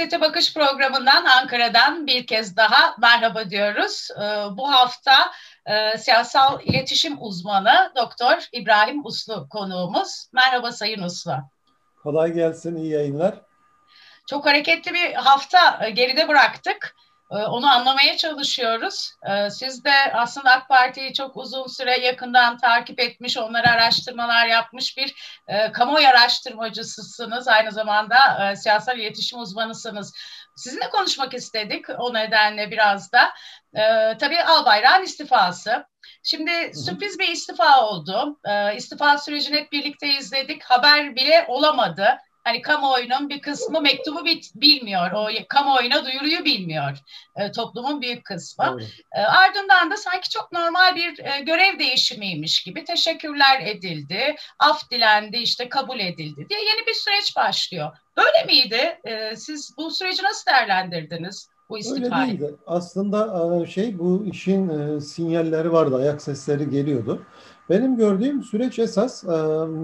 Siyasete Bakış programından Ankara'dan bir kez daha merhaba diyoruz. Ee, bu hafta e, siyasal iletişim uzmanı Doktor İbrahim Uslu konuğumuz. Merhaba Sayın Uslu. Kolay gelsin, iyi yayınlar. Çok hareketli bir hafta e, geride bıraktık. Ee, onu anlamaya çalışıyoruz. Ee, siz de aslında AK Parti'yi çok uzun süre yakından takip etmiş, onlara araştırmalar yapmış bir e, kamuoyu araştırmacısısınız. Aynı zamanda e, siyasal iletişim uzmanısınız. Sizinle konuşmak istedik o nedenle biraz da. E, tabii Albayrak'ın istifası. Şimdi sürpriz bir istifa oldu. İstifa sürecini hep birlikte izledik. Haber bile olamadı hani kamuoyunun bir kısmı mektubu bilmiyor. O kamuoyuna duyuruyu bilmiyor. E, toplumun büyük kısmı. E, ardından da sanki çok normal bir e, görev değişimiymiş gibi teşekkürler edildi, af dilendi, işte kabul edildi diye yeni bir süreç başlıyor. Böyle miydi? E, siz bu süreci nasıl değerlendirdiniz? Bu istifayı. Öyle değildi. Aslında e, şey bu işin e, sinyalleri vardı, ayak sesleri geliyordu. Benim gördüğüm süreç esas e,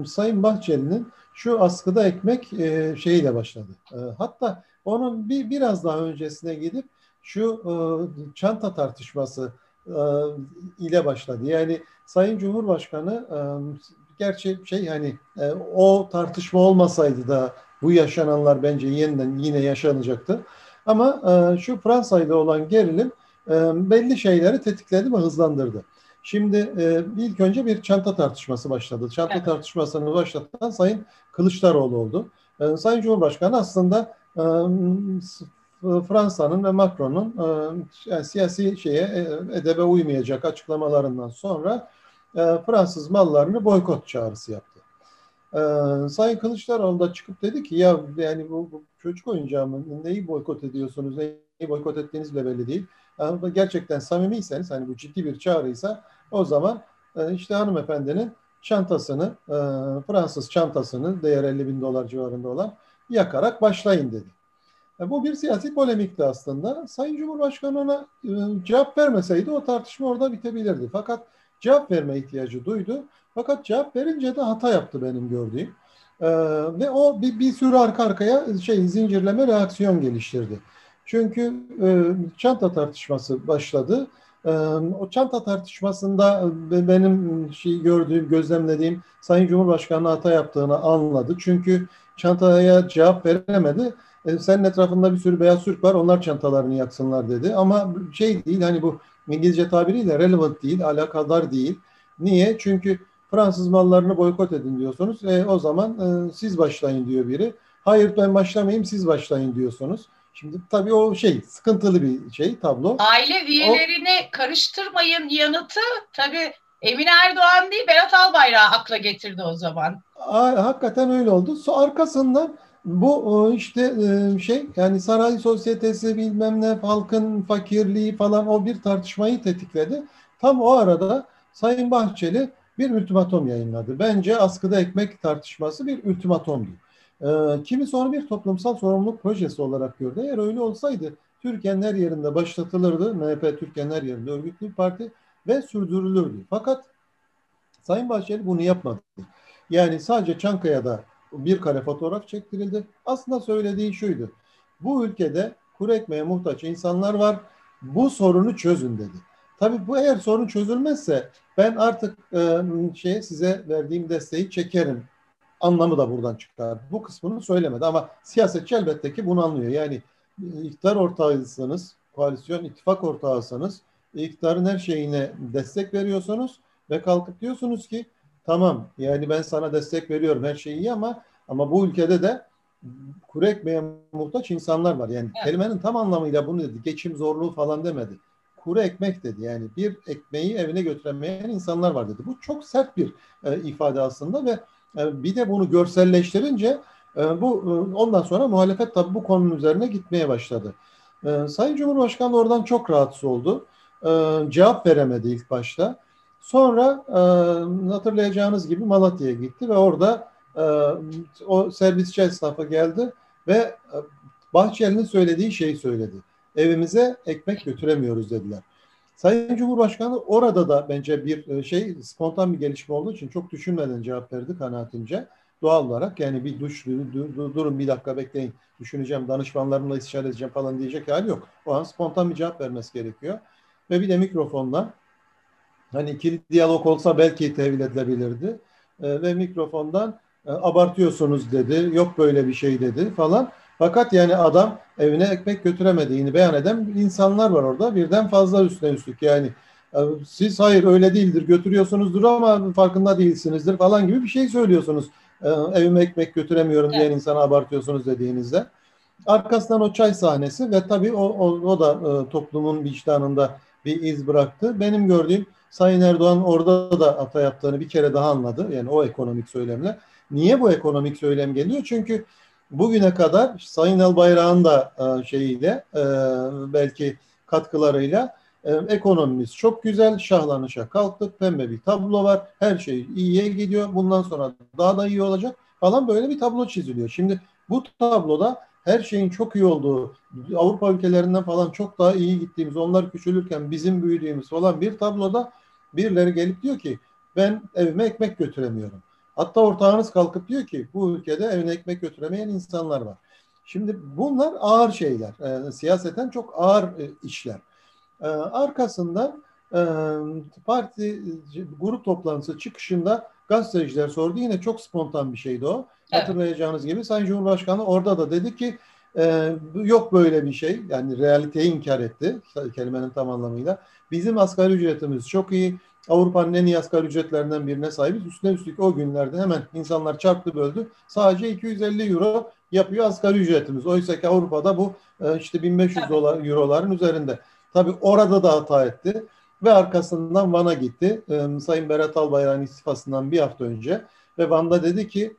Sayın Bahçeli'nin şu askıda ekmek e, şeyiyle başladı. E, hatta onun bir biraz daha öncesine gidip şu e, çanta tartışması e, ile başladı. Yani Sayın Cumhurbaşkanı e, gerçi şey hani e, o tartışma olmasaydı da bu yaşananlar bence yeniden yine yaşanacaktı. Ama e, şu Fransa ile olan gerilim e, belli şeyleri tetikledi ve hızlandırdı. Şimdi e, ilk önce bir çanta tartışması başladı. Çanta evet. tartışmasını başlatan Sayın Kılıçdaroğlu oldu. E, Sayın Cumhurbaşkanı aslında e, Fransa'nın ve Macron'un e, siyasi şeye e, edebe uymayacak açıklamalarından sonra e, Fransız mallarını boykot çağrısı yaptı. E, Sayın Kılıçdaroğlu da çıkıp dedi ki ya yani bu, bu çocuk oyuncağı mı neyi boykot ediyorsunuz neyi boykot ettiğiniz bile belli değil. Yani gerçekten samimiyseniz hani bu ciddi bir çağrıysa o zaman e, işte hanımefendinin çantasını, e, Fransız çantasını değer 50 bin dolar civarında olan yakarak başlayın dedi. E, bu bir siyasi polemikti aslında. Sayın Cumhurbaşkanı ona cevap vermeseydi o tartışma orada bitebilirdi. Fakat cevap verme ihtiyacı duydu. Fakat cevap verince de hata yaptı benim gördüğüm. ve o bir, bir sürü arka arkaya şey zincirleme reaksiyon geliştirdi. Çünkü çanta tartışması başladı o çanta tartışmasında benim şey gördüğüm, gözlemlediğim Sayın Cumhurbaşkanı hata yaptığını anladı. Çünkü çantaya cevap veremedi. E, senin etrafında bir sürü beyaz Türk var, onlar çantalarını yaksınlar dedi. Ama şey değil, hani bu İngilizce tabiriyle relevant değil, alakadar değil. Niye? Çünkü Fransız mallarını boykot edin diyorsunuz. E, o zaman e, siz başlayın diyor biri. Hayır ben başlamayayım, siz başlayın diyorsunuz. Şimdi tabii o şey sıkıntılı bir şey tablo. Aile üyelerini o, karıştırmayın yanıtı tabii Emine Erdoğan değil Berat Albayrak akla getirdi o zaman. Hakikaten öyle oldu. So, arkasından bu işte e, şey yani saray sosyetesi bilmem ne halkın fakirliği falan o bir tartışmayı tetikledi. Tam o arada Sayın Bahçeli bir ultimatom yayınladı. Bence askıda ekmek tartışması bir ultimatomdu. E, kimisi onu bir toplumsal sorumluluk projesi olarak gördü. Eğer öyle olsaydı Türkiye'nin her yerinde başlatılırdı. MHP Türkiye'nin her yerinde örgütlü bir parti ve sürdürülürdü. Fakat Sayın Bahçeli bunu yapmadı. Yani sadece Çankaya'da bir kare fotoğraf çektirildi. Aslında söylediği şuydu. Bu ülkede kuru ekmeğe muhtaç insanlar var. Bu sorunu çözün dedi. Tabii bu eğer sorun çözülmezse ben artık e, şey size verdiğim desteği çekerim anlamı da buradan çıkar. Bu kısmını söylemedi ama siyasetçi elbette ki bunu anlıyor. Yani iktidar ortağıysanız, koalisyon ittifak ortağıysanız iktidarın her şeyine destek veriyorsunuz ve kalkıp diyorsunuz ki tamam yani ben sana destek veriyorum her şey iyi ama ama bu ülkede de kuru ekmeğe muhtaç insanlar var. Yani evet. kelimenin tam anlamıyla bunu dedi. Geçim zorluğu falan demedi. Kuru ekmek dedi. Yani bir ekmeği evine götüremeyen insanlar var dedi. Bu çok sert bir e, ifade aslında ve e, bir de bunu görselleştirince e, bu e, ondan sonra muhalefet tabii bu konunun üzerine gitmeye başladı. Sayın Cumhurbaşkanı oradan çok rahatsız oldu. Cevap veremedi ilk başta. Sonra hatırlayacağınız gibi Malatya'ya gitti ve orada o servisçi esnafı geldi ve Bahçeli'nin söylediği şeyi söyledi. Evimize ekmek götüremiyoruz dediler. Sayın Cumhurbaşkanı orada da bence bir e, şey spontan bir gelişme olduğu için çok düşünmeden cevap verdi kanaatimce. doğal olarak yani bir duş durun bir dakika bekleyin düşüneceğim danışmanlarımla istişare edeceğim falan diyecek hali yok. O an spontan bir cevap vermesi gerekiyor. Ve bir de mikrofonla hani ikili diyalog olsa belki tevil edilebilirdi. E, ve mikrofondan e, abartıyorsunuz dedi. Yok böyle bir şey dedi falan. Fakat yani adam evine ekmek götüremediğini beyan eden insanlar var orada. Birden fazla üstüne üstlük yani e, siz hayır öyle değildir götürüyorsunuzdur ama farkında değilsinizdir falan gibi bir şey söylüyorsunuz. E, evime ekmek götüremiyorum evet. diyen insana abartıyorsunuz dediğinizde. Arkasından o çay sahnesi ve tabii o, o, o da e, toplumun vicdanında bir iz bıraktı. Benim gördüğüm Sayın Erdoğan orada da hata yaptığını bir kere daha anladı. Yani o ekonomik söylemle. Niye bu ekonomik söylem geliyor? Çünkü bugüne kadar Sayın Albayrak'ın da e, şeyiyle e, belki katkılarıyla e, ekonomimiz çok güzel, şahlanışa kalktık, pembe bir tablo var, her şey iyiye gidiyor, bundan sonra daha da iyi olacak falan böyle bir tablo çiziliyor. Şimdi bu tabloda her şeyin çok iyi olduğu, Avrupa ülkelerinden falan çok daha iyi gittiğimiz, onlar küçülürken bizim büyüdüğümüz falan bir tabloda birileri gelip diyor ki ben evime ekmek götüremiyorum. Hatta ortağınız kalkıp diyor ki bu ülkede evine ekmek götüremeyen insanlar var. Şimdi bunlar ağır şeyler. E, siyaseten çok ağır e, işler. E, arkasından e, parti grup toplantısı çıkışında gazeteciler sordu. Yine çok spontan bir şeydi o. Evet. Hatırlayacağınız gibi Sayın Cumhurbaşkanı orada da dedi ki e, yok böyle bir şey. Yani realiteyi inkar etti kelimenin tam anlamıyla. Bizim asgari ücretimiz çok iyi. Avrupa'nın en iyi asgari ücretlerinden birine sahibiz. Üstüne üstlük o günlerde hemen insanlar çarptı böldü. Sadece 250 euro yapıyor asgari ücretimiz. Oysa ki Avrupa'da bu e, işte 1500 dolar euroların üzerinde. Tabi orada da hata etti ve arkasından Van'a gitti. E, Sayın Berat Albayrak'ın istifasından bir hafta önce ve Van'da dedi ki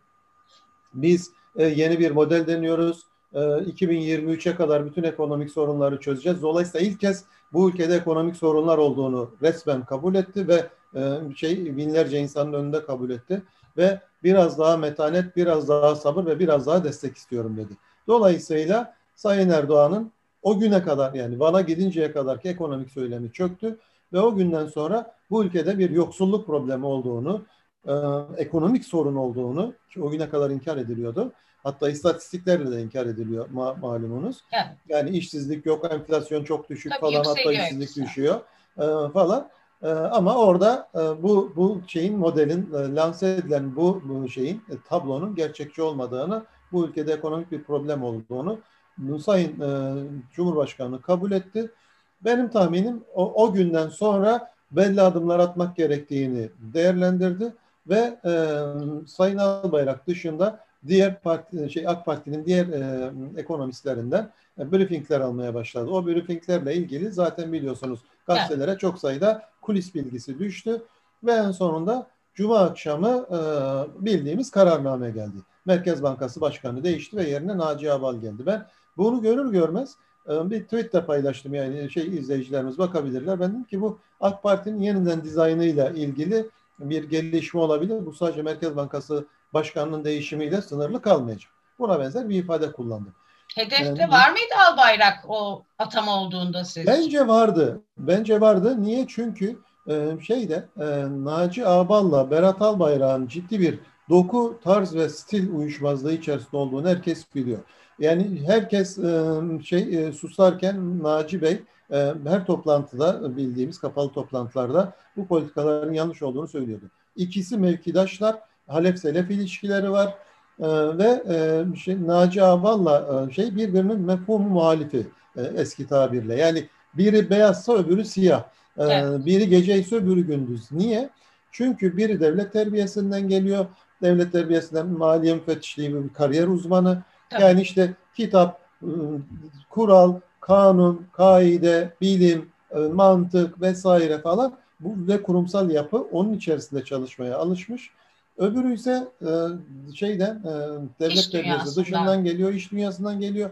biz e, yeni bir model deniyoruz. 2023'e kadar bütün ekonomik sorunları çözeceğiz. Dolayısıyla ilk kez bu ülkede ekonomik sorunlar olduğunu resmen kabul etti ve e, şey binlerce insanın önünde kabul etti ve biraz daha metanet, biraz daha sabır ve biraz daha destek istiyorum dedi. Dolayısıyla Sayın Erdoğan'ın o güne kadar yani Van'a gidinceye kadarki ekonomik söylemi çöktü ve o günden sonra bu ülkede bir yoksulluk problemi olduğunu, e, ekonomik sorun olduğunu ki o güne kadar inkar ediliyordu Hatta istatistiklerle de inkar ediliyor ma malumunuz. Evet. Yani işsizlik yok, enflasyon çok düşük Tabii falan hatta işsizlik işte. düşüyor e, falan. E, ama orada e, bu bu şeyin modelin e, lanse edilen bu, bu şeyin e, tablonun gerçekçi olmadığını, bu ülkede ekonomik bir problem olduğunu Sayın e, Cumhurbaşkanı kabul etti. Benim tahminim o, o günden sonra belli adımlar atmak gerektiğini değerlendirdi ve e, Sayın Albayrak dışında diğer parti şey AK Parti'nin diğer e, ekonomistlerinden e, briefingler almaya başladı. O briefinglerle ilgili zaten biliyorsunuz gazetelere evet. çok sayıda kulis bilgisi düştü ve en sonunda Cuma akşamı e, bildiğimiz kararname geldi. Merkez Bankası Başkanı değişti ve yerine Naci Abal geldi. Ben bunu görür görmez e, bir tweette paylaştım yani şey izleyicilerimiz bakabilirler. Ben dedim ki bu AK Parti'nin yeniden dizaynıyla ilgili bir gelişme olabilir. Bu sadece Merkez Bankası başkanının değişimiyle sınırlı kalmayacak. Buna benzer bir ifade kullandım. Hedefte yani, var mıydı Albayrak o atama olduğunda siz? Bence vardı. Bence vardı. Niye? Çünkü e, şeyde e, Naci Ağbal'la Berat Albayrak'ın ciddi bir doku, tarz ve stil uyuşmazlığı içerisinde olduğunu herkes biliyor. Yani herkes e, şey susarken Naci Bey her toplantıda bildiğimiz kapalı toplantılarda bu politikaların yanlış olduğunu söylüyordu. İkisi mevkidaşlar Halep Selef ilişkileri var e, ve e, şey, Naci Aval'la e, şey birbirinin mefhumu muhalifi e, eski tabirle. Yani biri beyazsa öbürü siyah. E, evet. Biri gece ise öbürü gündüz. Niye? Çünkü biri devlet terbiyesinden geliyor. Devlet terbiyesinden maliye müfettişliği bir kariyer uzmanı. Evet. Yani işte kitap, ıı, kural, kanun, kaide, bilim, ıı, mantık vesaire falan bu ve kurumsal yapı onun içerisinde çalışmaya alışmış. Öbürü ise e, şeyden e, devlet terbiyesi dışından geliyor, iş dünyasından geliyor.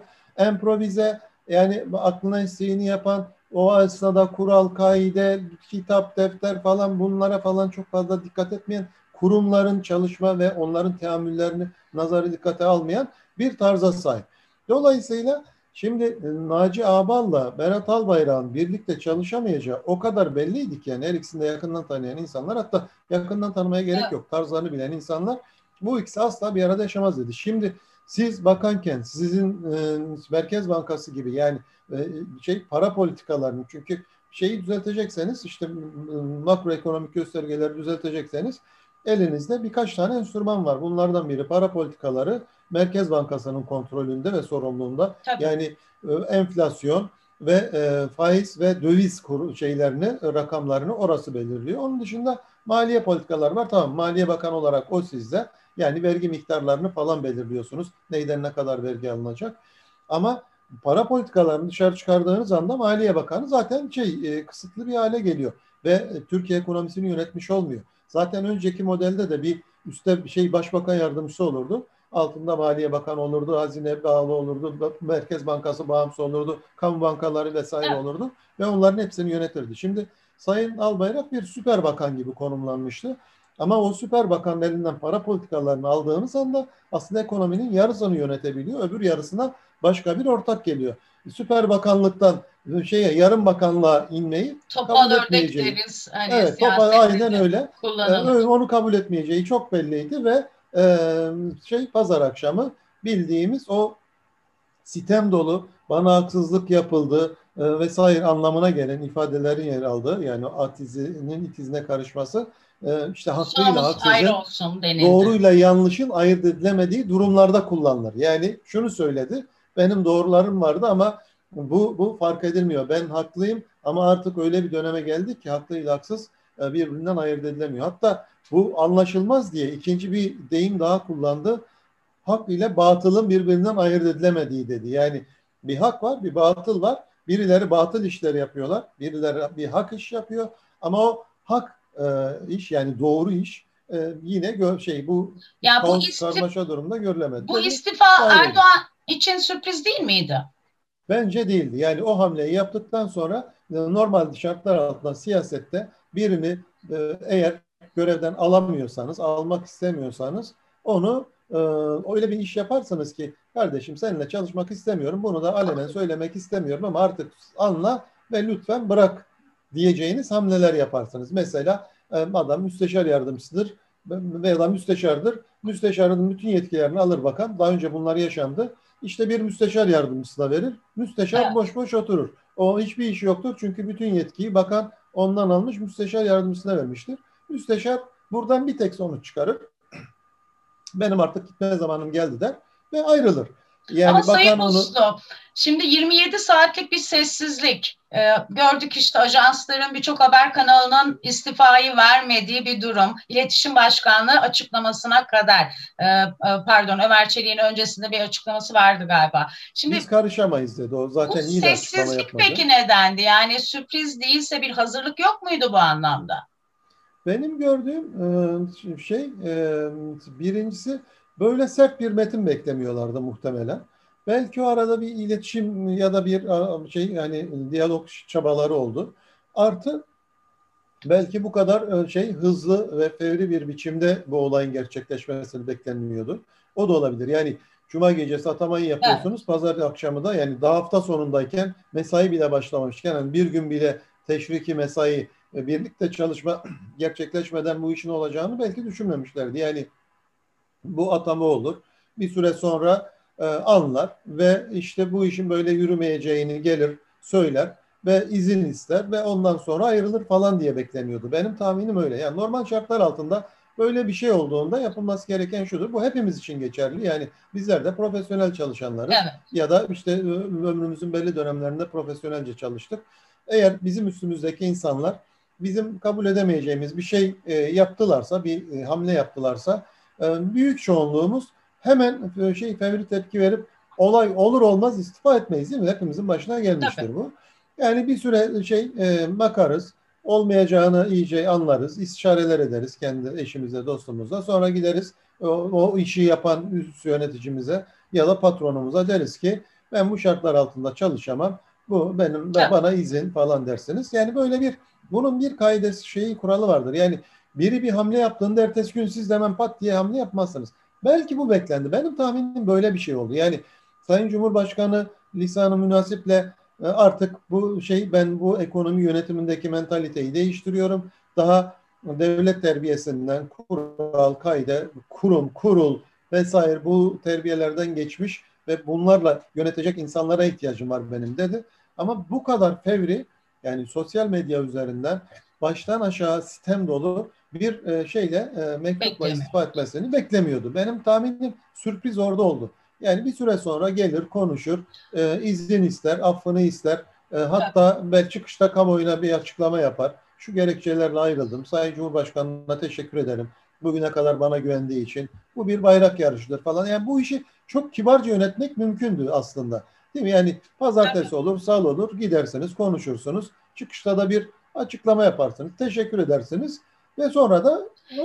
Improvize yani aklına isteğini yapan o esnada kural, kaide, kitap, defter falan bunlara falan çok fazla dikkat etmeyen kurumların çalışma ve onların teamüllerini nazarı dikkate almayan bir tarza sahip. Dolayısıyla Şimdi e, Naci Ağbal'la Berat Albayrak'ın birlikte çalışamayacağı o kadar belliydi ki yani her ikisini de yakından tanıyan insanlar hatta yakından tanımaya gerek yok. Tarzlarını bilen insanlar Bu ikisi asla bir arada yaşamaz dedi. Şimdi siz bakanken sizin e, Merkez Bankası gibi yani e, şey para politikalarını çünkü şeyi düzeltecekseniz işte makroekonomik göstergeleri düzeltecekseniz elinizde birkaç tane enstrüman var. Bunlardan biri para politikaları Merkez Bankası'nın kontrolünde ve sorumluluğunda. Tabii. Yani e, enflasyon ve e, faiz ve döviz kuru şeylerini, rakamlarını orası belirliyor. Onun dışında maliye politikaları var. Tamam Maliye Bakanı olarak o sizde. Yani vergi miktarlarını falan belirliyorsunuz. Neyden ne kadar vergi alınacak. Ama para politikalarını dışarı çıkardığınız anda Maliye Bakanı zaten şey e, kısıtlı bir hale geliyor ve Türkiye ekonomisini yönetmiş olmuyor. Zaten önceki modelde de bir üstte bir şey başbakan yardımcısı olurdu. Altında Maliye Bakanı olurdu, hazine bağlı olurdu, Merkez Bankası bağımsız olurdu, kamu bankaları vesaire evet. olurdu ve onların hepsini yönetirdi. Şimdi Sayın Albayrak bir süper bakan gibi konumlanmıştı. Ama o süper bakanın elinden para politikalarını aldığınız anda aslında ekonominin yarısını yönetebiliyor. Öbür yarısına başka bir ortak geliyor. Süper bakanlıktan şeye yarım bakanlığa inmeyi topal örnekleriz. Hani evet, topal aynen öyle. Ee, onu kabul etmeyeceği çok belliydi ve e, şey pazar akşamı bildiğimiz o sitem dolu bana haksızlık yapıldı e, vesaire anlamına gelen ifadelerin yer aldığı yani atizinin itizine karışması e, işte hakkıyla haksızın doğruyla yanlışın ayırt edilemediği durumlarda kullanılır. Yani şunu söyledi benim doğrularım vardı ama bu, bu fark edilmiyor. Ben haklıyım ama artık öyle bir döneme geldik ki haklıyla haksız e, birbirinden ayırt edilemiyor. Hatta bu anlaşılmaz diye ikinci bir deyim daha kullandı. Hak ile batılın birbirinden ayırt edilemediği dedi. Yani bir hak var, bir batıl var. Birileri batıl işler yapıyorlar, birileri bir hak iş yapıyor. Ama o hak e, iş yani doğru iş e, yine gö- şey bu, ya bu istif- karmaşa durumda görülemedi. Bu istifa Erdoğan için sürpriz değil miydi? Bence değildi. Yani o hamleyi yaptıktan sonra e, normal şartlar altında siyasette birini e, eğer görevden alamıyorsanız, almak istemiyorsanız onu e, öyle bir iş yaparsanız ki kardeşim seninle çalışmak istemiyorum, bunu da alenen söylemek istemiyorum ama artık anla ve lütfen bırak diyeceğiniz hamleler yaparsınız. Mesela adam müsteşar yardımcısıdır veya da müsteşardır. Müsteşarın bütün yetkilerini alır bakan. Daha önce bunlar yaşandı. İşte bir müsteşar yardımcısına verir. Müsteşar evet. boş boş oturur. O hiçbir işi yoktur. Çünkü bütün yetkiyi bakan ondan almış müsteşar yardımcısına vermiştir. Müsteşar buradan bir tek sonuç çıkarır. Benim artık gitme zamanım geldi der ve ayrılır. Yani Ama Sayın Uslu, onu... şimdi 27 saatlik bir sessizlik. Ee, gördük işte ajansların birçok haber kanalının istifayı vermediği bir durum. İletişim Başkanlığı açıklamasına kadar. Ee, pardon Ömer Çelik'in öncesinde bir açıklaması vardı galiba. Şimdi Biz karışamayız dedi o. Zaten bu iyi sessizlik peki nedendi? Yani sürpriz değilse bir hazırlık yok muydu bu anlamda? Benim gördüğüm şey birincisi Böyle sert bir metin beklemiyorlardı muhtemelen. Belki o arada bir iletişim ya da bir şey yani diyalog çabaları oldu. Artı belki bu kadar şey hızlı ve fevri bir biçimde bu olayın gerçekleşmesini beklenmiyordu. O da olabilir. Yani Cuma gecesi atamayı yapıyorsunuz. Evet. Pazar akşamı da yani daha hafta sonundayken mesai bile başlamamışken yani bir gün bile teşviki mesai birlikte çalışma gerçekleşmeden bu işin olacağını belki düşünmemişlerdi. Yani bu atama olur. Bir süre sonra e, anlar ve işte bu işin böyle yürümeyeceğini gelir söyler ve izin ister ve ondan sonra ayrılır falan diye bekleniyordu. Benim tahminim öyle. Yani normal şartlar altında böyle bir şey olduğunda yapılması gereken şudur. Bu hepimiz için geçerli. Yani bizler de profesyonel çalışanlarız. Evet. Ya da işte ömrümüzün belli dönemlerinde profesyonelce çalıştık. Eğer bizim üstümüzdeki insanlar bizim kabul edemeyeceğimiz bir şey e, yaptılarsa, bir e, hamle yaptılarsa ee, büyük çoğunluğumuz hemen e, şey fevri tepki verip olay olur olmaz istifa etmeyiz değil mi? Hepimizin başına gelmiştir Tabii. bu. Yani bir süre şey e, bakarız. Olmayacağını iyice anlarız. istişareler ederiz kendi eşimize, dostumuza. Sonra gideriz o, o işi yapan üst yöneticimize ya da patronumuza deriz ki ben bu şartlar altında çalışamam. Bu benim evet. bana izin falan dersiniz. Yani böyle bir bunun bir kaidesi şeyi kuralı vardır. Yani biri bir hamle yaptığında ertesi gün siz de hemen pat diye hamle yapmazsınız. Belki bu beklendi. Benim tahminim böyle bir şey oldu. Yani Sayın Cumhurbaşkanı lisanı münasiple e, artık bu şey ben bu ekonomi yönetimindeki mentaliteyi değiştiriyorum. Daha devlet terbiyesinden kural, kaide, kurum, kurul vesaire bu terbiyelerden geçmiş ve bunlarla yönetecek insanlara ihtiyacım var benim dedi. Ama bu kadar fevri yani sosyal medya üzerinden baştan aşağı sistem dolu bir e, şeyle e, mektupla istifa etmesini beklemiyordu. Benim tahminim sürpriz orada oldu. Yani bir süre sonra gelir, konuşur, e, izin ister, affını ister. E, hatta belki çıkışta kamuoyuna bir açıklama yapar. Şu gerekçelerle ayrıldım. Sayın Cumhurbaşkanı'na teşekkür ederim. Bugüne kadar bana güvendiği için. Bu bir bayrak yarışıdır falan. Yani bu işi çok kibarca yönetmek mümkündü aslında. Değil mi? Yani pazartesi olur, salı olur, gidersiniz, konuşursunuz. Çıkışta da bir açıklama yaparsınız. Teşekkür edersiniz. Ve sonra da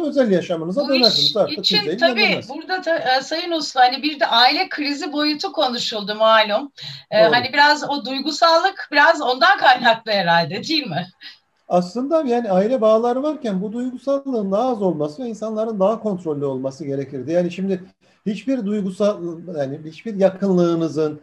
özel yaşamınıza Bu dönersiniz. Artık için tabii burada da, e, Sayın Uslu hani bir de aile krizi boyutu konuşuldu malum. E, hani biraz o duygusallık biraz ondan kaynaklı herhalde değil mi? Aslında yani aile bağları varken bu duygusallığın daha az olması ve insanların daha kontrollü olması gerekirdi. Yani şimdi hiçbir duygusal yani hiçbir yakınlığınızın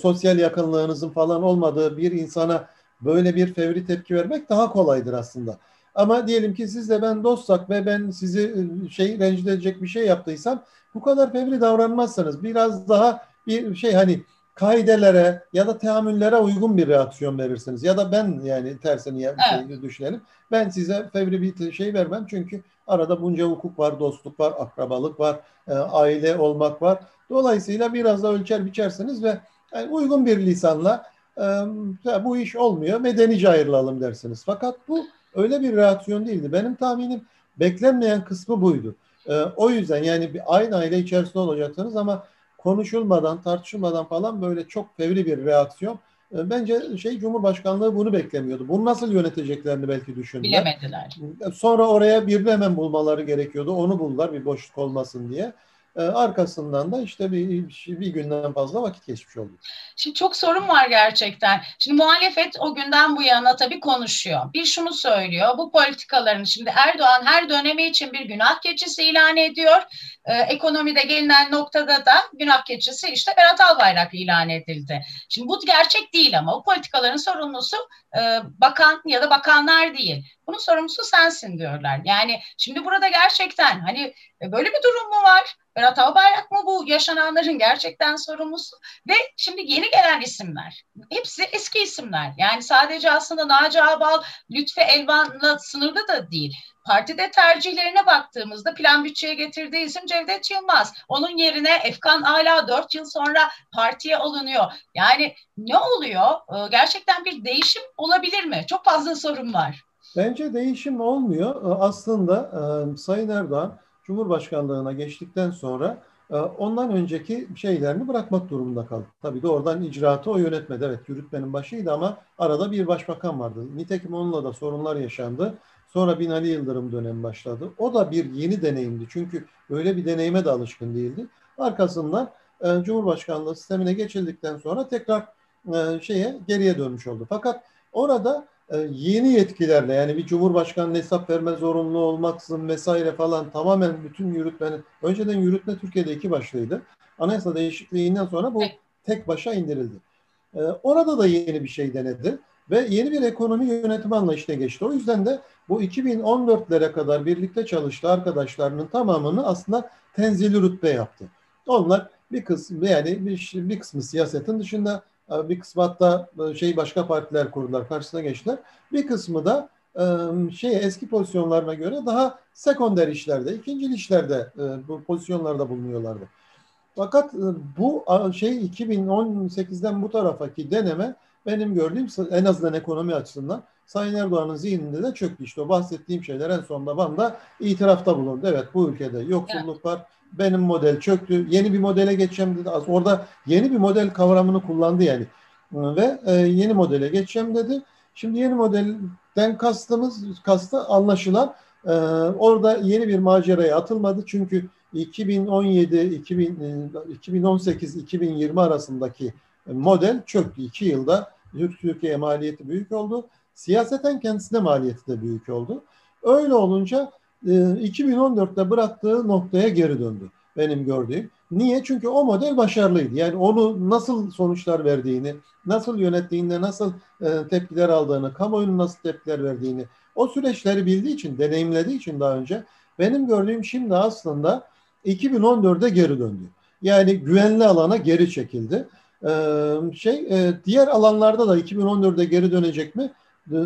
sosyal yakınlığınızın falan olmadığı bir insana böyle bir fevri tepki vermek daha kolaydır aslında. Ama diyelim ki sizle ben dostsak ve ben sizi ıı, şey rencide edecek bir şey yaptıysam bu kadar fevri davranmazsanız biraz daha bir şey hani kaidelere ya da teamüllere uygun bir reaksiyon verirsiniz. Ya da ben yani tersini ya evet. şey düşünelim. Ben size fevri bir şey vermem çünkü arada bunca hukuk var, dostluk var, akrabalık var, e, aile olmak var. Dolayısıyla biraz da ölçer biçersiniz ve yani uygun bir lisanla e, bu iş olmuyor, medenice ayrılalım dersiniz. Fakat bu öyle bir reaksiyon değildi. Benim tahminim beklenmeyen kısmı buydu. E, o yüzden yani bir aynı aile içerisinde olacaksınız ama konuşulmadan, tartışılmadan falan böyle çok fevri bir reaksiyon. E, bence şey Cumhurbaşkanlığı bunu beklemiyordu. Bunu nasıl yöneteceklerini belki düşündüler. Bilemediler. Sonra oraya birini hemen bulmaları gerekiyordu. Onu buldular bir boşluk olmasın diye. E, arkasından da işte bir, bir günden fazla vakit geçmiş oldu. Şimdi çok sorun var gerçekten. Şimdi muhalefet o günden bu yana tabii konuşuyor. Bir şunu söylüyor. Bu politikaların şimdi Erdoğan her dönemi için bir günah keçisi ilan ediyor. Ee, ekonomide gelinen noktada da günah keçisi işte Berat Albayrak ilan edildi. Şimdi bu gerçek değil ama o politikaların sorumlusu e, bakan ya da bakanlar değil. Bunun sorumlusu sensin diyorlar. Yani şimdi burada gerçekten hani böyle bir durum mu var? Berat Albayrak mı bu yaşananların gerçekten sorumlusu? Ve şimdi yeni gelen isimler. Hepsi eski isimler. Yani sadece aslında Naci Ağbal, Lütfi Elvan'la sınırlı da değil. Partide tercihlerine baktığımızda plan bütçeye getirdiği isim Cevdet Yılmaz. Onun yerine Efkan Ala 4 yıl sonra partiye alınıyor. Yani ne oluyor? Ee, gerçekten bir değişim olabilir mi? Çok fazla sorun var. Bence değişim olmuyor. Aslında e, Sayın Erdoğan Cumhurbaşkanlığına geçtikten sonra e, ondan önceki şeylerini bırakmak durumunda kaldı. Tabii de oradan icraatı o yönetmedi. Evet yürütmenin başıydı ama arada bir başbakan vardı. Nitekim onunla da sorunlar yaşandı. Sonra Binali Yıldırım dönemi başladı. O da bir yeni deneyimdi. Çünkü öyle bir deneyime de alışkın değildi. Arkasından e, Cumhurbaşkanlığı sistemine geçildikten sonra tekrar e, şeye geriye dönmüş oldu. Fakat orada yeni yetkilerle yani bir cumhurbaşkanının hesap verme zorunluluğu olmaksızın vesaire falan tamamen bütün yürütmenin önceden yürütme Türkiye'de iki başlıydı. Anayasa değişikliğinden sonra bu tek başa indirildi. E, orada da yeni bir şey denedi ve yeni bir ekonomi yönetimi anlayışına geçti. O yüzden de bu 2014'lere kadar birlikte çalıştığı arkadaşlarının tamamını aslında tenzili rütbe yaptı. Onlar bir kısmı yani bir, bir kısmı siyasetin dışında bir kısmı hatta e, şey başka partiler kurdular, karşısına geçtiler. Bir kısmı da e, şey eski pozisyonlarına göre daha sekonder işlerde, ikinci işlerde e, bu pozisyonlarda bulunuyorlardı. Fakat bu şey 2018'den bu tarafaki deneme benim gördüğüm en azından ekonomi açısından Sayın Erdoğan'ın zihninde de çöktü. İşte o bahsettiğim şeyler en sonunda banda itirafta bulundu. Evet bu ülkede yoksulluk var, benim model çöktü. Yeni bir modele geçeceğim dedi. Orada yeni bir model kavramını kullandı yani. Ve e, yeni modele geçeceğim dedi. Şimdi yeni modelden kastımız kastı anlaşılan e, orada yeni bir maceraya atılmadı. Çünkü 2017 2000, 2018 2020 arasındaki model çöktü. İki yılda Türkiye maliyeti büyük oldu. Siyaseten kendisine maliyeti de büyük oldu. Öyle olunca 2014'te ee, bıraktığı noktaya geri döndü benim gördüğüm. Niye? Çünkü o model başarılıydı. Yani onu nasıl sonuçlar verdiğini, nasıl yönettiğinde, nasıl e, tepkiler aldığını, kamuoyunun nasıl tepkiler verdiğini o süreçleri bildiği için, deneyimlediği için daha önce benim gördüğüm şimdi aslında 2014'e geri döndü. Yani güvenli alana geri çekildi. Ee, şey e, diğer alanlarda da 2014'e geri dönecek mi?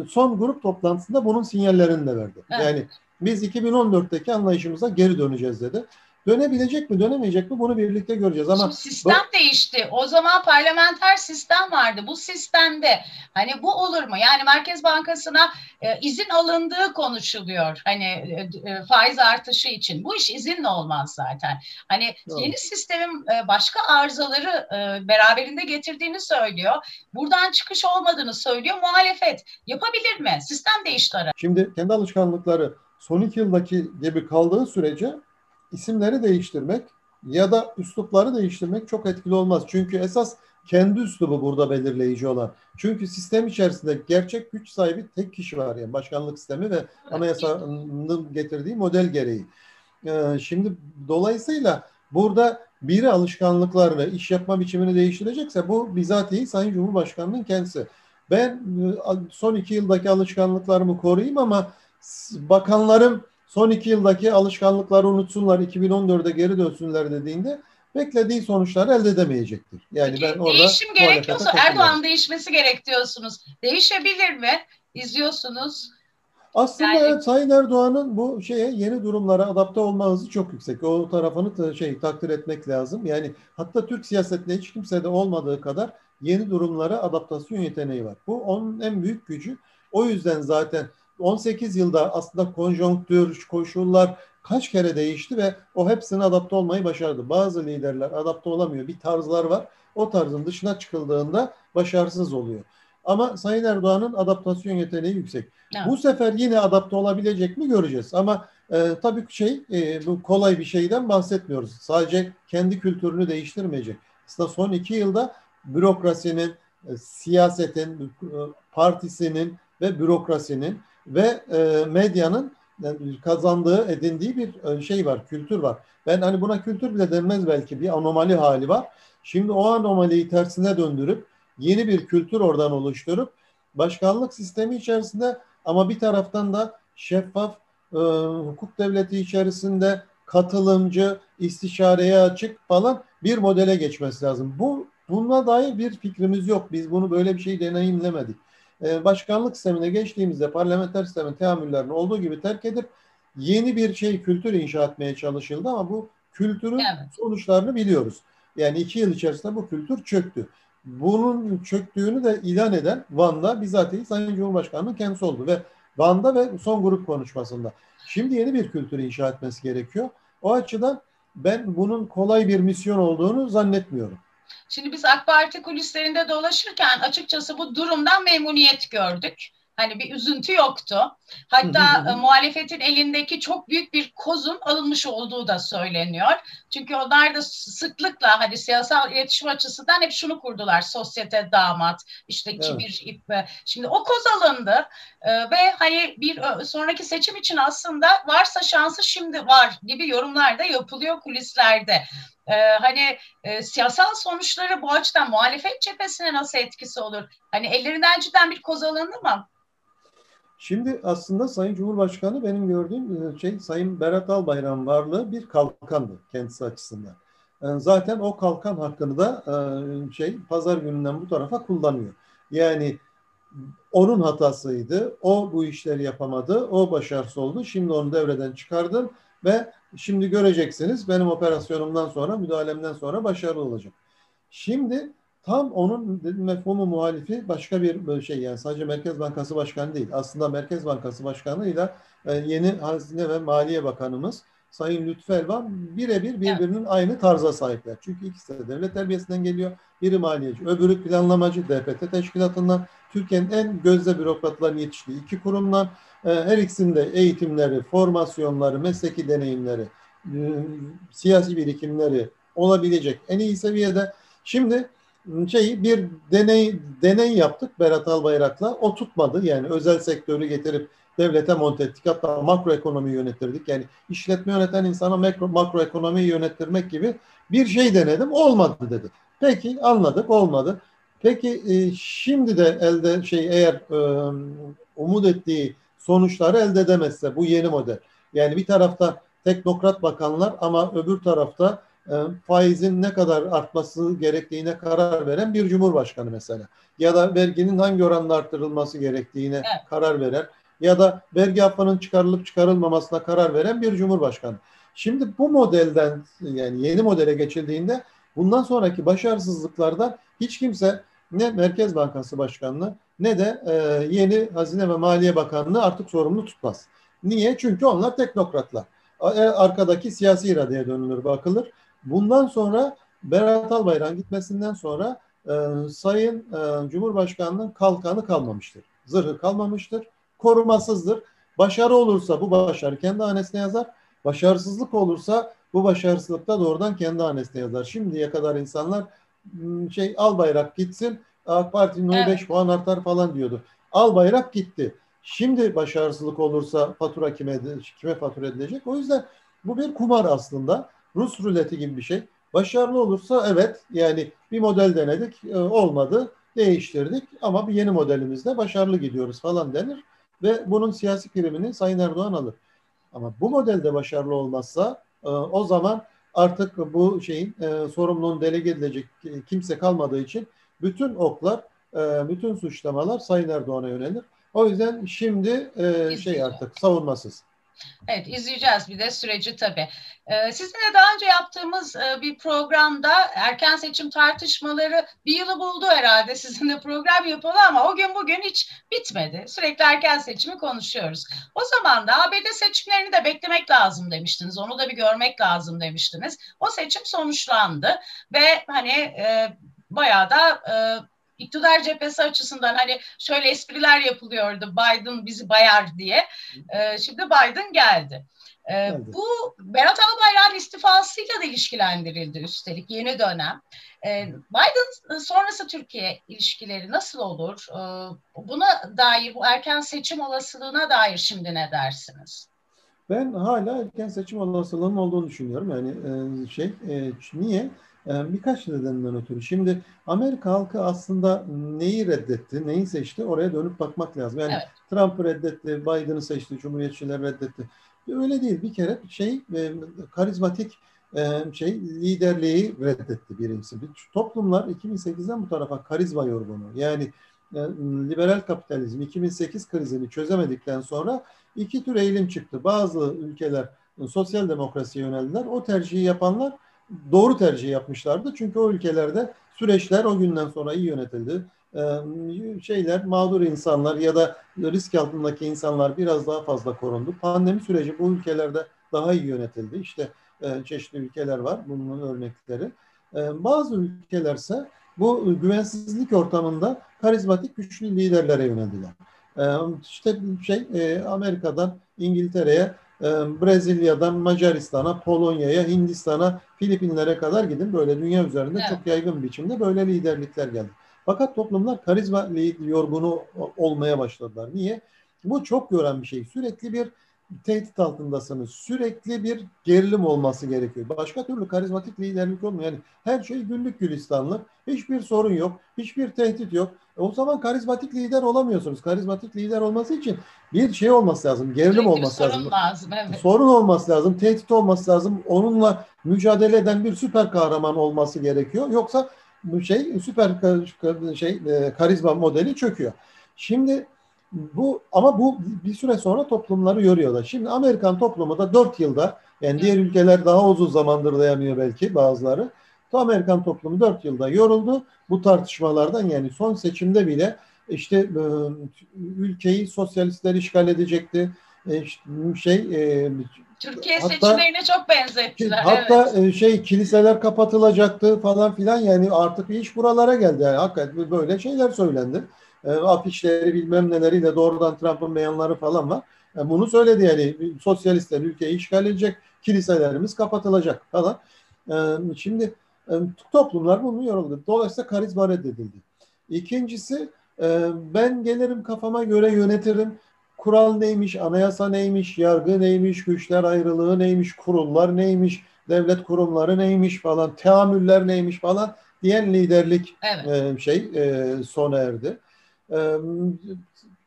Son grup toplantısında bunun sinyallerini de verdi. Evet. Yani biz 2014'teki anlayışımıza geri döneceğiz dedi. Dönebilecek mi, dönemeyecek mi bunu birlikte göreceğiz. Ama Şimdi sistem bu... değişti. O zaman parlamenter sistem vardı. Bu sistemde hani bu olur mu? Yani Merkez Bankası'na e, izin alındığı konuşuluyor. Hani e, e, faiz artışı için. Bu iş izinle olmaz zaten. Hani Doğru. yeni sistemin e, başka arızaları e, beraberinde getirdiğini söylüyor. Buradan çıkış olmadığını söylüyor. Muhalefet yapabilir mi? Sistem değişti ara. Şimdi kendi alışkanlıkları son iki yıldaki gibi kaldığı sürece isimleri değiştirmek ya da üslupları değiştirmek çok etkili olmaz. Çünkü esas kendi üslubu burada belirleyici olan. Çünkü sistem içerisinde gerçek güç sahibi tek kişi var yani başkanlık sistemi ve anayasanın getirdiği model gereği. Ee, şimdi dolayısıyla burada biri alışkanlıklarını, iş yapma biçimini değiştirecekse bu bizatihi Sayın Cumhurbaşkanı'nın kendisi. Ben e, son iki yıldaki alışkanlıklarımı koruyayım ama bakanlarım son iki yıldaki alışkanlıkları unutsunlar, 2014'e geri dönsünler dediğinde beklediği sonuçları elde edemeyecektir. Yani Peki, ben orada değişim gerekiyorsa Erdoğan değişmesi gerek diyorsunuz. Değişebilir mi? İzliyorsunuz. Aslında yani... evet, Sayın Erdoğan'ın bu şeye yeni durumlara adapte olma hızı çok yüksek. O tarafını da şey takdir etmek lazım. Yani hatta Türk siyasetinde hiç kimsede olmadığı kadar yeni durumlara adaptasyon yeteneği var. Bu onun en büyük gücü. O yüzden zaten 18 yılda aslında konjonktür, koşullar kaç kere değişti ve o hepsine adapte olmayı başardı. Bazı liderler adapte olamıyor. Bir tarzlar var. O tarzın dışına çıkıldığında başarısız oluyor. Ama Sayın Erdoğan'ın adaptasyon yeteneği yüksek. Evet. Bu sefer yine adapte olabilecek mi göreceğiz. Ama e, tabii şey e, bu kolay bir şeyden bahsetmiyoruz. Sadece kendi kültürünü değiştirmeyecek. Aslında son iki yılda bürokrasinin, e, siyasetin, e, partisinin ve bürokrasinin ve e, medyanın kazandığı, edindiği bir e, şey var, kültür var. Ben hani buna kültür bile denmez belki bir anomali hali var. Şimdi o anomaliyi tersine döndürüp yeni bir kültür oradan oluşturup başkanlık sistemi içerisinde ama bir taraftan da şeffaf e, hukuk devleti içerisinde katılımcı, istişareye açık falan bir modele geçmesi lazım. Bu buna dair bir fikrimiz yok. Biz bunu böyle bir şey deneyimlemedik. Ee, başkanlık sistemine geçtiğimizde parlamenter sistemin teamüllerini olduğu gibi terk edip yeni bir şey kültür inşa etmeye çalışıldı ama bu kültürün evet. sonuçlarını biliyoruz. Yani iki yıl içerisinde bu kültür çöktü. Bunun çöktüğünü de ilan eden Van'da bizatihi Sayın Cumhurbaşkanı'nın kendisi oldu ve Van'da ve son grup konuşmasında. Şimdi yeni bir kültür inşa etmesi gerekiyor. O açıdan ben bunun kolay bir misyon olduğunu zannetmiyorum. Şimdi biz AK Parti kulislerinde dolaşırken açıkçası bu durumdan memnuniyet gördük. Hani bir üzüntü yoktu. Hatta. E, muhalefetin elindeki çok büyük bir kozun alınmış olduğu da söyleniyor. Çünkü onlar da sıklıkla hani siyasal iletişim açısından hep şunu kurdular. Sosyete damat, işte kibir, evet. ip. Şimdi o koz alındı ee, ve hani bir sonraki seçim için aslında varsa şansı şimdi var gibi yorumlar da yapılıyor kulislerde. Ee, hani e, siyasal sonuçları bu açıdan muhalefet cephesine nasıl etkisi olur? Hani ellerinden cidden bir koz alındı mı? Şimdi aslında Sayın Cumhurbaşkanı benim gördüğüm e, şey Sayın Berat Albayrak'ın varlığı bir kalkandı kendisi açısından. Yani e, zaten o kalkan hakkını da e, şey pazar gününden bu tarafa kullanıyor. Yani onun hatasıydı. O bu işleri yapamadı. O başarısız oldu. Şimdi onu devreden çıkardım ve şimdi göreceksiniz benim operasyonumdan sonra, müdahalemden sonra başarılı olacak. Şimdi tam onun mefhumu muhalifi başka bir şey yani sadece Merkez Bankası Başkanı değil. Aslında Merkez Bankası Başkanı ile yeni Hazine ve Maliye Bakanımız Sayın Lütfü Elvan birebir birbirinin aynı tarza sahipler. Çünkü ikisi de devlet terbiyesinden geliyor. Biri maliyeci, öbürü planlamacı DPT teşkilatından. Türkiye'nin en gözde bürokratların yetiştiği iki kurumdan. E, her ikisinde eğitimleri, formasyonları, mesleki deneyimleri, e, siyasi birikimleri olabilecek en iyi seviyede. Şimdi şey bir deney deney yaptık Berat Albayrak'la. O tutmadı. Yani özel sektörü getirip devlete monte ettik. Hatta makroekonomi yönettirdik. Yani işletme yöneten insana makro, makroekonomiyi yönettirmek gibi bir şey denedim. Olmadı dedi. Peki anladık olmadı. Peki e, şimdi de elde şey eğer e, umut ettiği sonuçları elde edemezse bu yeni model. Yani bir tarafta teknokrat bakanlar ama öbür tarafta e, faizin ne kadar artması gerektiğine karar veren bir cumhurbaşkanı mesela. Ya da verginin hangi oranda arttırılması gerektiğine evet. karar veren ya da vergi affının çıkarılıp çıkarılmamasına karar veren bir cumhurbaşkanı. Şimdi bu modelden yani yeni modele geçildiğinde bundan sonraki başarısızlıklarda hiç kimse ne Merkez Bankası Başkanlığı ne de e, yeni Hazine ve Maliye Bakanlığı artık sorumlu tutmaz. Niye? Çünkü onlar teknokratlar. E, arkadaki siyasi iradeye dönülür, bakılır. Bundan sonra Berat Albayrak'ın gitmesinden sonra e, Sayın e, Cumhurbaşkanı'nın kalkanı kalmamıştır. Zırhı kalmamıştır. Korumasızdır. Başarı olursa bu başarı kendi hanesine yazar. Başarısızlık olursa bu başarısızlık da doğrudan kendi hanesine yazar. Şimdiye kadar insanlar şey al bayrak gitsin AK Parti'nin oyu 5 evet. puan artar falan diyordu. Al bayrak gitti. Şimdi başarısızlık olursa fatura kime kime fatura edilecek? O yüzden bu bir kumar aslında. Rus ruleti gibi bir şey. Başarılı olursa evet yani bir model denedik e, olmadı değiştirdik ama bir yeni modelimizde başarılı gidiyoruz falan denir ve bunun siyasi primini Sayın Erdoğan alır. Ama bu modelde başarılı olmazsa e, o zaman artık bu şeyin e, sorumluluğun delege edilecek kimse kalmadığı için bütün oklar, e, bütün suçlamalar Sayın Erdoğan'a yönelir. O yüzden şimdi e, şey artık savunmasız. Evet izleyeceğiz bir de süreci tabii. Ee, sizinle daha önce yaptığımız e, bir programda erken seçim tartışmaları bir yılı buldu herhalde sizinle program yapalım ama o gün bugün hiç bitmedi. Sürekli erken seçimi konuşuyoruz. O zaman da ABD seçimlerini de beklemek lazım demiştiniz. Onu da bir görmek lazım demiştiniz. O seçim sonuçlandı ve hani e, bayağı da e, iktidar cephesi açısından hani şöyle espriler yapılıyordu Biden bizi bayar diye. E, şimdi Biden geldi. E, bu Berat Albayrak'ın istifasıyla da ilişkilendirildi üstelik yeni dönem. E, Biden sonrası Türkiye ilişkileri nasıl olur? E, buna dair bu erken seçim olasılığına dair şimdi ne dersiniz? Ben hala erken seçim olasılığının olduğunu düşünüyorum. Yani e, şey e, niye? Ee, birkaç nedenden ötürü. Şimdi Amerika halkı aslında neyi reddetti, neyi seçti oraya dönüp bakmak lazım. Yani evet. Trump'ı reddetti, Biden'ı seçti, Cumhuriyetçiler reddetti. Öyle değil. Bir kere şey e, karizmatik e, şey liderliği reddetti birincisi. Toplumlar 2008'den bu tarafa karizma yorgunu. Yani e, liberal kapitalizm 2008 krizini çözemedikten sonra iki tür eğilim çıktı. Bazı ülkeler sosyal demokrasiye yöneldiler. O tercihi yapanlar doğru tercih yapmışlardı. Çünkü o ülkelerde süreçler o günden sonra iyi yönetildi. Ee, şeyler mağdur insanlar ya da risk altındaki insanlar biraz daha fazla korundu. Pandemi süreci bu ülkelerde daha iyi yönetildi. İşte e, çeşitli ülkeler var bunun örnekleri. E, bazı ülkelerse bu güvensizlik ortamında karizmatik güçlü liderlere yöneldiler. E, işte şey e, Amerika'dan İngiltere'ye Brezilya'dan Macaristan'a, Polonya'ya, Hindistan'a, Filipinlere kadar gidin. Böyle dünya üzerinde evet. çok yaygın biçimde böyle liderlikler geldi. Fakat toplumlar karizma yorgunu olmaya başladılar. Niye? Bu çok gören bir şey. Sürekli bir tehdit altındasınız. Sürekli bir gerilim olması gerekiyor. Başka türlü karizmatik liderlik olmuyor. Yani her şey güllük gülistanlık. Hiçbir sorun yok. Hiçbir tehdit yok. E o zaman karizmatik lider olamıyorsunuz. Karizmatik lider olması için bir şey olması lazım. Gerilim Sürekli olması sorun lazım. lazım evet. Sorun olması lazım. Tehdit olması lazım. Onunla mücadele eden bir süper kahraman olması gerekiyor. Yoksa bu şey süper şey e, karizma modeli çöküyor. Şimdi bu ama bu bir süre sonra toplumları yoruyorlar. Şimdi Amerikan toplumu da 4 yılda yani diğer ülkeler daha uzun zamandır dayanıyor belki bazıları. Amerikan toplumu 4 yılda yoruldu bu tartışmalardan yani son seçimde bile işte e, ülkeyi sosyalistler işgal edecekti. E, şey e, Türkiye hatta, seçimlerine çok benzettiler. Hatta evet. şey kiliseler kapatılacaktı falan filan yani artık iş buralara geldi. Yani hakikaten böyle şeyler söylendi afişleri bilmem neleriyle doğrudan Trump'ın beyanları falan var. Bunu söyledi yani sosyalistler ülkeyi işgal edecek, kiliselerimiz kapatılacak falan. Şimdi toplumlar bunu yoruldu. Dolayısıyla karizma reddedildi. İkincisi ben gelirim kafama göre yönetirim. Kural neymiş, anayasa neymiş, yargı neymiş, güçler ayrılığı neymiş, kurullar neymiş, devlet kurumları neymiş falan, teamüller neymiş falan diyen liderlik evet. şey e, sona erdi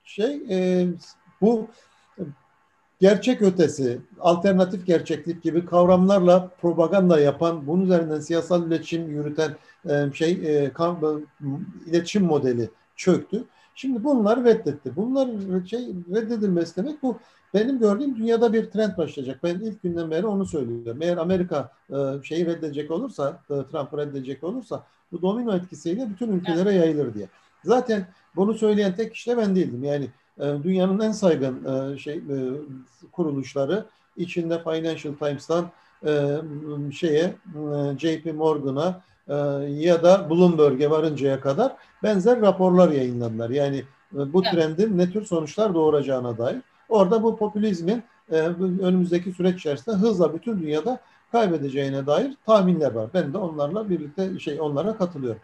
şey e, Bu gerçek ötesi, alternatif gerçeklik gibi kavramlarla propaganda yapan, bunun üzerinden siyasal iletişim yürüten e, şey e, iletişim modeli çöktü. Şimdi bunlar reddetti. Bunlar şey reddedilmesi demek bu benim gördüğüm dünyada bir trend başlayacak. Ben ilk günden beri onu söylüyorum. Eğer Amerika e, şeyi reddedecek olursa, Trump'ı reddedecek olursa bu domino etkisiyle bütün ülkelere yayılır diye. Zaten bunu söyleyen tek kişi de ben değildim. Yani e, dünyanın en saygın e, şey e, kuruluşları içinde Financial Times'tan şeye JP Morgan'a ya da Bloomberg'e varıncaya kadar benzer raporlar yayınladılar. Yani bu trendin ne tür sonuçlar doğuracağına dair. Orada bu popülizmin önümüzdeki süreç içerisinde hızla bütün dünyada kaybedeceğine dair tahminler var. Ben de onlarla birlikte şey onlara katılıyorum.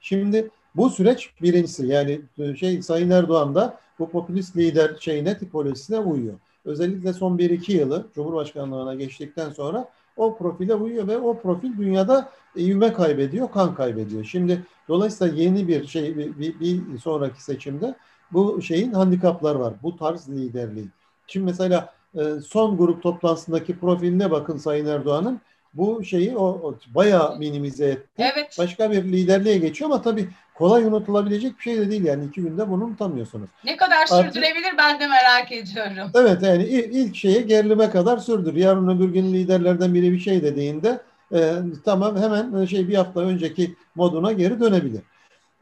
Şimdi bu süreç birincisi yani şey Sayın Erdoğan da bu popülist lider şeyine tipolojisine uyuyor. Özellikle son 1-2 yılı Cumhurbaşkanlığına geçtikten sonra o profile uyuyor ve o profil dünyada ivme kaybediyor, kan kaybediyor. Şimdi dolayısıyla yeni bir şey bir, bir, bir sonraki seçimde bu şeyin handikaplar var. Bu tarz liderliği. Şimdi mesela e, son grup toplantısındaki profiline bakın Sayın Erdoğan'ın bu şeyi o, o bayağı minimize etti. Evet. Başka bir liderliğe geçiyor ama tabii kolay unutulabilecek bir şey de değil yani iki günde bunu unutamıyorsunuz. Ne kadar sürdürebilir Artık, ben de merak ediyorum. Evet yani ilk şeye gerilime kadar sürdür. Yarın öbür gün liderlerden biri bir şey dediğinde e, tamam hemen şey bir hafta önceki moduna geri dönebilir.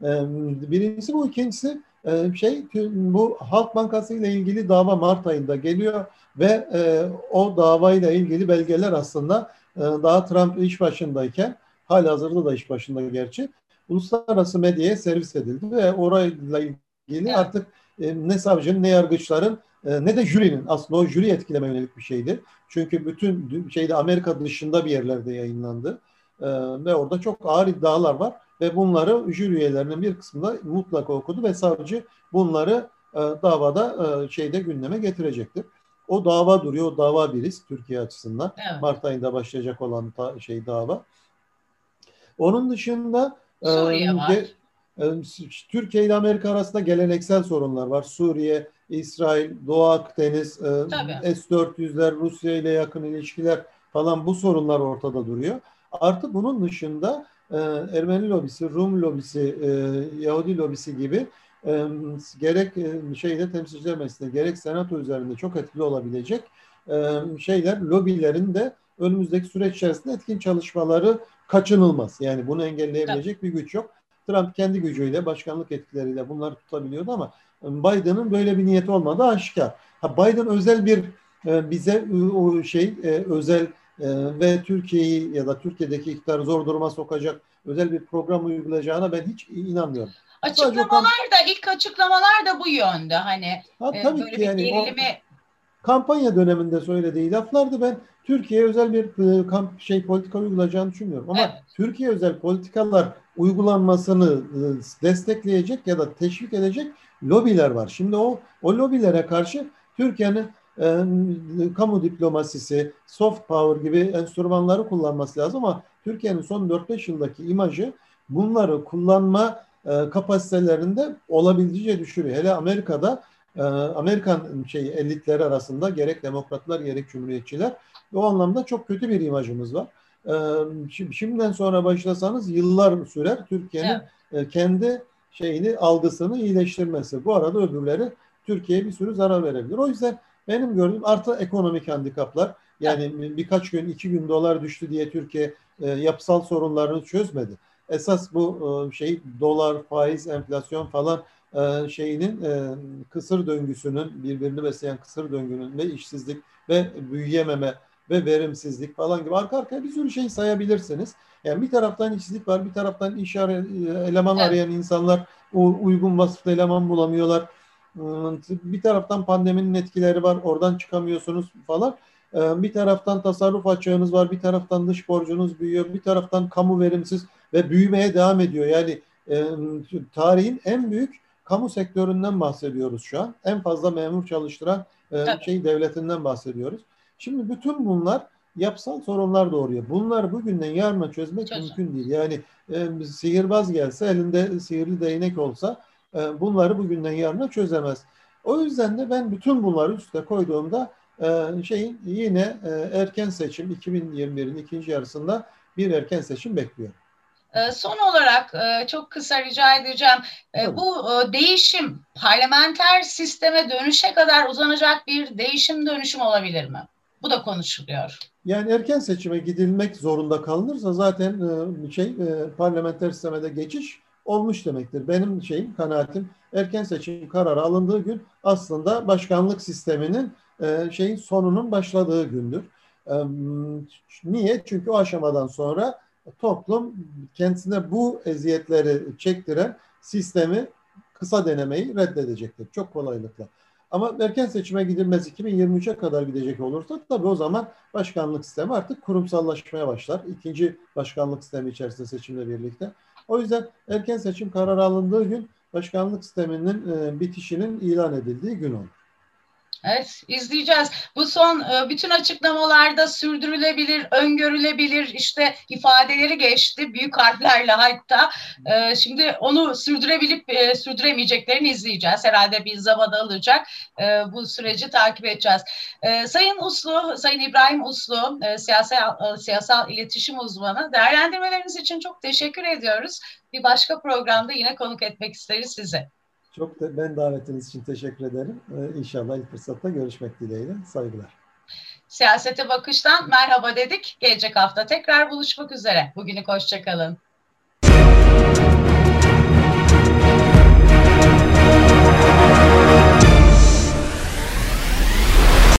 E, birincisi bu, ikincisi e, şey bu Halk Bankası ile ilgili dava Mart ayında geliyor ve e, o davayla ilgili belgeler aslında e, daha Trump iş başındayken hala hazırda da iş başında gerçi uluslararası medyaya servis edildi ve orayla ilgili artık e, ne savcının ne yargıçların e, ne de jürinin aslında o jüri etkileme yönelik bir şeydi. Çünkü bütün şeyde Amerika dışında bir yerlerde yayınlandı. E, ve orada çok ağır iddialar var ve bunları jüri üyelerinin bir kısmında mutlaka okudu ve savcı bunları e, davada e, şeyde gündeme getirecektir. O dava duruyor. O dava bir risk Türkiye açısından. Evet. Mart ayında başlayacak olan ta, şey dava. Onun dışında Suriye var. Türkiye ile Amerika arasında geleneksel sorunlar var. Suriye, İsrail, Doğu Akdeniz, S-400'ler, Rusya ile yakın ilişkiler falan bu sorunlar ortada duruyor. Artı bunun dışında Ermeni lobisi, Rum lobisi, Yahudi lobisi gibi gerek şeyde temsilciler meclisinde gerek senato üzerinde çok etkili olabilecek şeyler, lobilerin de önümüzdeki süreç içerisinde etkin çalışmaları kaçınılmaz. Yani bunu engelleyebilecek bir güç yok. Trump kendi gücüyle, başkanlık etkileriyle bunları tutabiliyordu ama Biden'ın böyle bir niyeti olmadığı aşikar. Ha, Biden özel bir e, bize o şey özel ve Türkiye'yi ya da Türkiye'deki iktidarı zor duruma sokacak özel bir program uygulayacağına ben hiç inanmıyorum. Açıklamalar da ilk açıklamalar da bu yönde hani ha, tabii böyle ki yani, gerilimi o, kampanya döneminde söylediği laflardı ben Türkiye özel bir e, kamp şey politika uygulayacağını düşünmüyorum. Ama evet. Türkiye özel politikalar uygulanmasını e, destekleyecek ya da teşvik edecek lobiler var. Şimdi o o lobilere karşı Türkiye'nin e, kamu diplomasisi, soft power gibi enstrümanları kullanması lazım ama Türkiye'nin son 4-5 yıldaki imajı bunları kullanma e, kapasitelerinde olabildiğince düşürüyor. Hele Amerika'da Amerikan şey elitleri arasında gerek demokratlar gerek cumhuriyetçiler o anlamda çok kötü bir imajımız var. Ee, şimdiden sonra başlasanız yıllar sürer Türkiye'nin evet. E, kendi şeyini algısını iyileştirmesi. Bu arada öbürleri Türkiye'ye bir sürü zarar verebilir. O yüzden benim gördüğüm artı ekonomik handikaplar yani evet. birkaç gün iki gün dolar düştü diye Türkiye e, yapısal sorunlarını çözmedi. Esas bu e, şey dolar, faiz, enflasyon falan e, şeyinin e, kısır döngüsünün birbirini besleyen kısır döngünün ve işsizlik ve büyüyememe ve verimsizlik falan gibi arka arkaya bir sürü şey sayabilirsiniz. Yani bir taraftan işsizlik var, bir taraftan iş arayan, eleman evet. arayan insanlar uygun vasıflı eleman bulamıyorlar. Bir taraftan pandeminin etkileri var, oradan çıkamıyorsunuz falan. Bir taraftan tasarruf açığınız var, bir taraftan dış borcunuz büyüyor, bir taraftan kamu verimsiz ve büyümeye devam ediyor. Yani tarihin en büyük kamu sektöründen bahsediyoruz şu an. En fazla memur çalıştıran şey devletinden bahsediyoruz. Şimdi bütün bunlar yapısal sorunlar doğuruyor. Bunlar bugünden yarına çözmek Çözüm. mümkün değil. Yani e, sihirbaz gelse elinde sihirli değnek olsa e, bunları bugünden yarına çözemez. O yüzden de ben bütün bunları üste koyduğumda e, şeyin yine e, erken seçim 2021'in ikinci yarısında bir erken seçim bekliyorum. E, son olarak e, çok kısa rica edeceğim. E, bu değişim parlamenter sisteme dönüşe kadar uzanacak bir değişim dönüşüm olabilir mi? Bu da konuşuluyor. Yani erken seçime gidilmek zorunda kalınırsa zaten şey parlamenter sisteme de geçiş olmuş demektir. Benim şeyim kanaatim erken seçim kararı alındığı gün aslında başkanlık sisteminin şeyin sonunun başladığı gündür. Niye? Çünkü o aşamadan sonra toplum kendisine bu eziyetleri çektiren sistemi kısa denemeyi reddedecektir. Çok kolaylıkla. Ama erken seçime gidilmez 2023'e kadar gidecek olursa tabii o zaman başkanlık sistemi artık kurumsallaşmaya başlar. İkinci başkanlık sistemi içerisinde seçimle birlikte. O yüzden erken seçim kararı alındığı gün başkanlık sisteminin e, bitişinin ilan edildiği gün olur. Evet, izleyeceğiz. Bu son e, bütün açıklamalarda sürdürülebilir, öngörülebilir işte ifadeleri geçti büyük harflerle hatta. E, şimdi onu sürdürebilip e, sürdüremeyeceklerini izleyeceğiz. Herhalde bir zaman alacak. Bu süreci takip edeceğiz. Sayın Uslu, Sayın İbrahim Uslu, siyasal, siyasal iletişim uzmanı. Değerlendirmeleriniz için çok teşekkür ediyoruz. Bir başka programda yine konuk etmek isteriz sizi. Çok da ben davetiniz için teşekkür ederim. Ee, inşallah ilk fırsatta görüşmek dileğiyle. Saygılar. Siyasete bakıştan merhaba dedik. Gelecek hafta tekrar buluşmak üzere. Bugünlük hoşçakalın.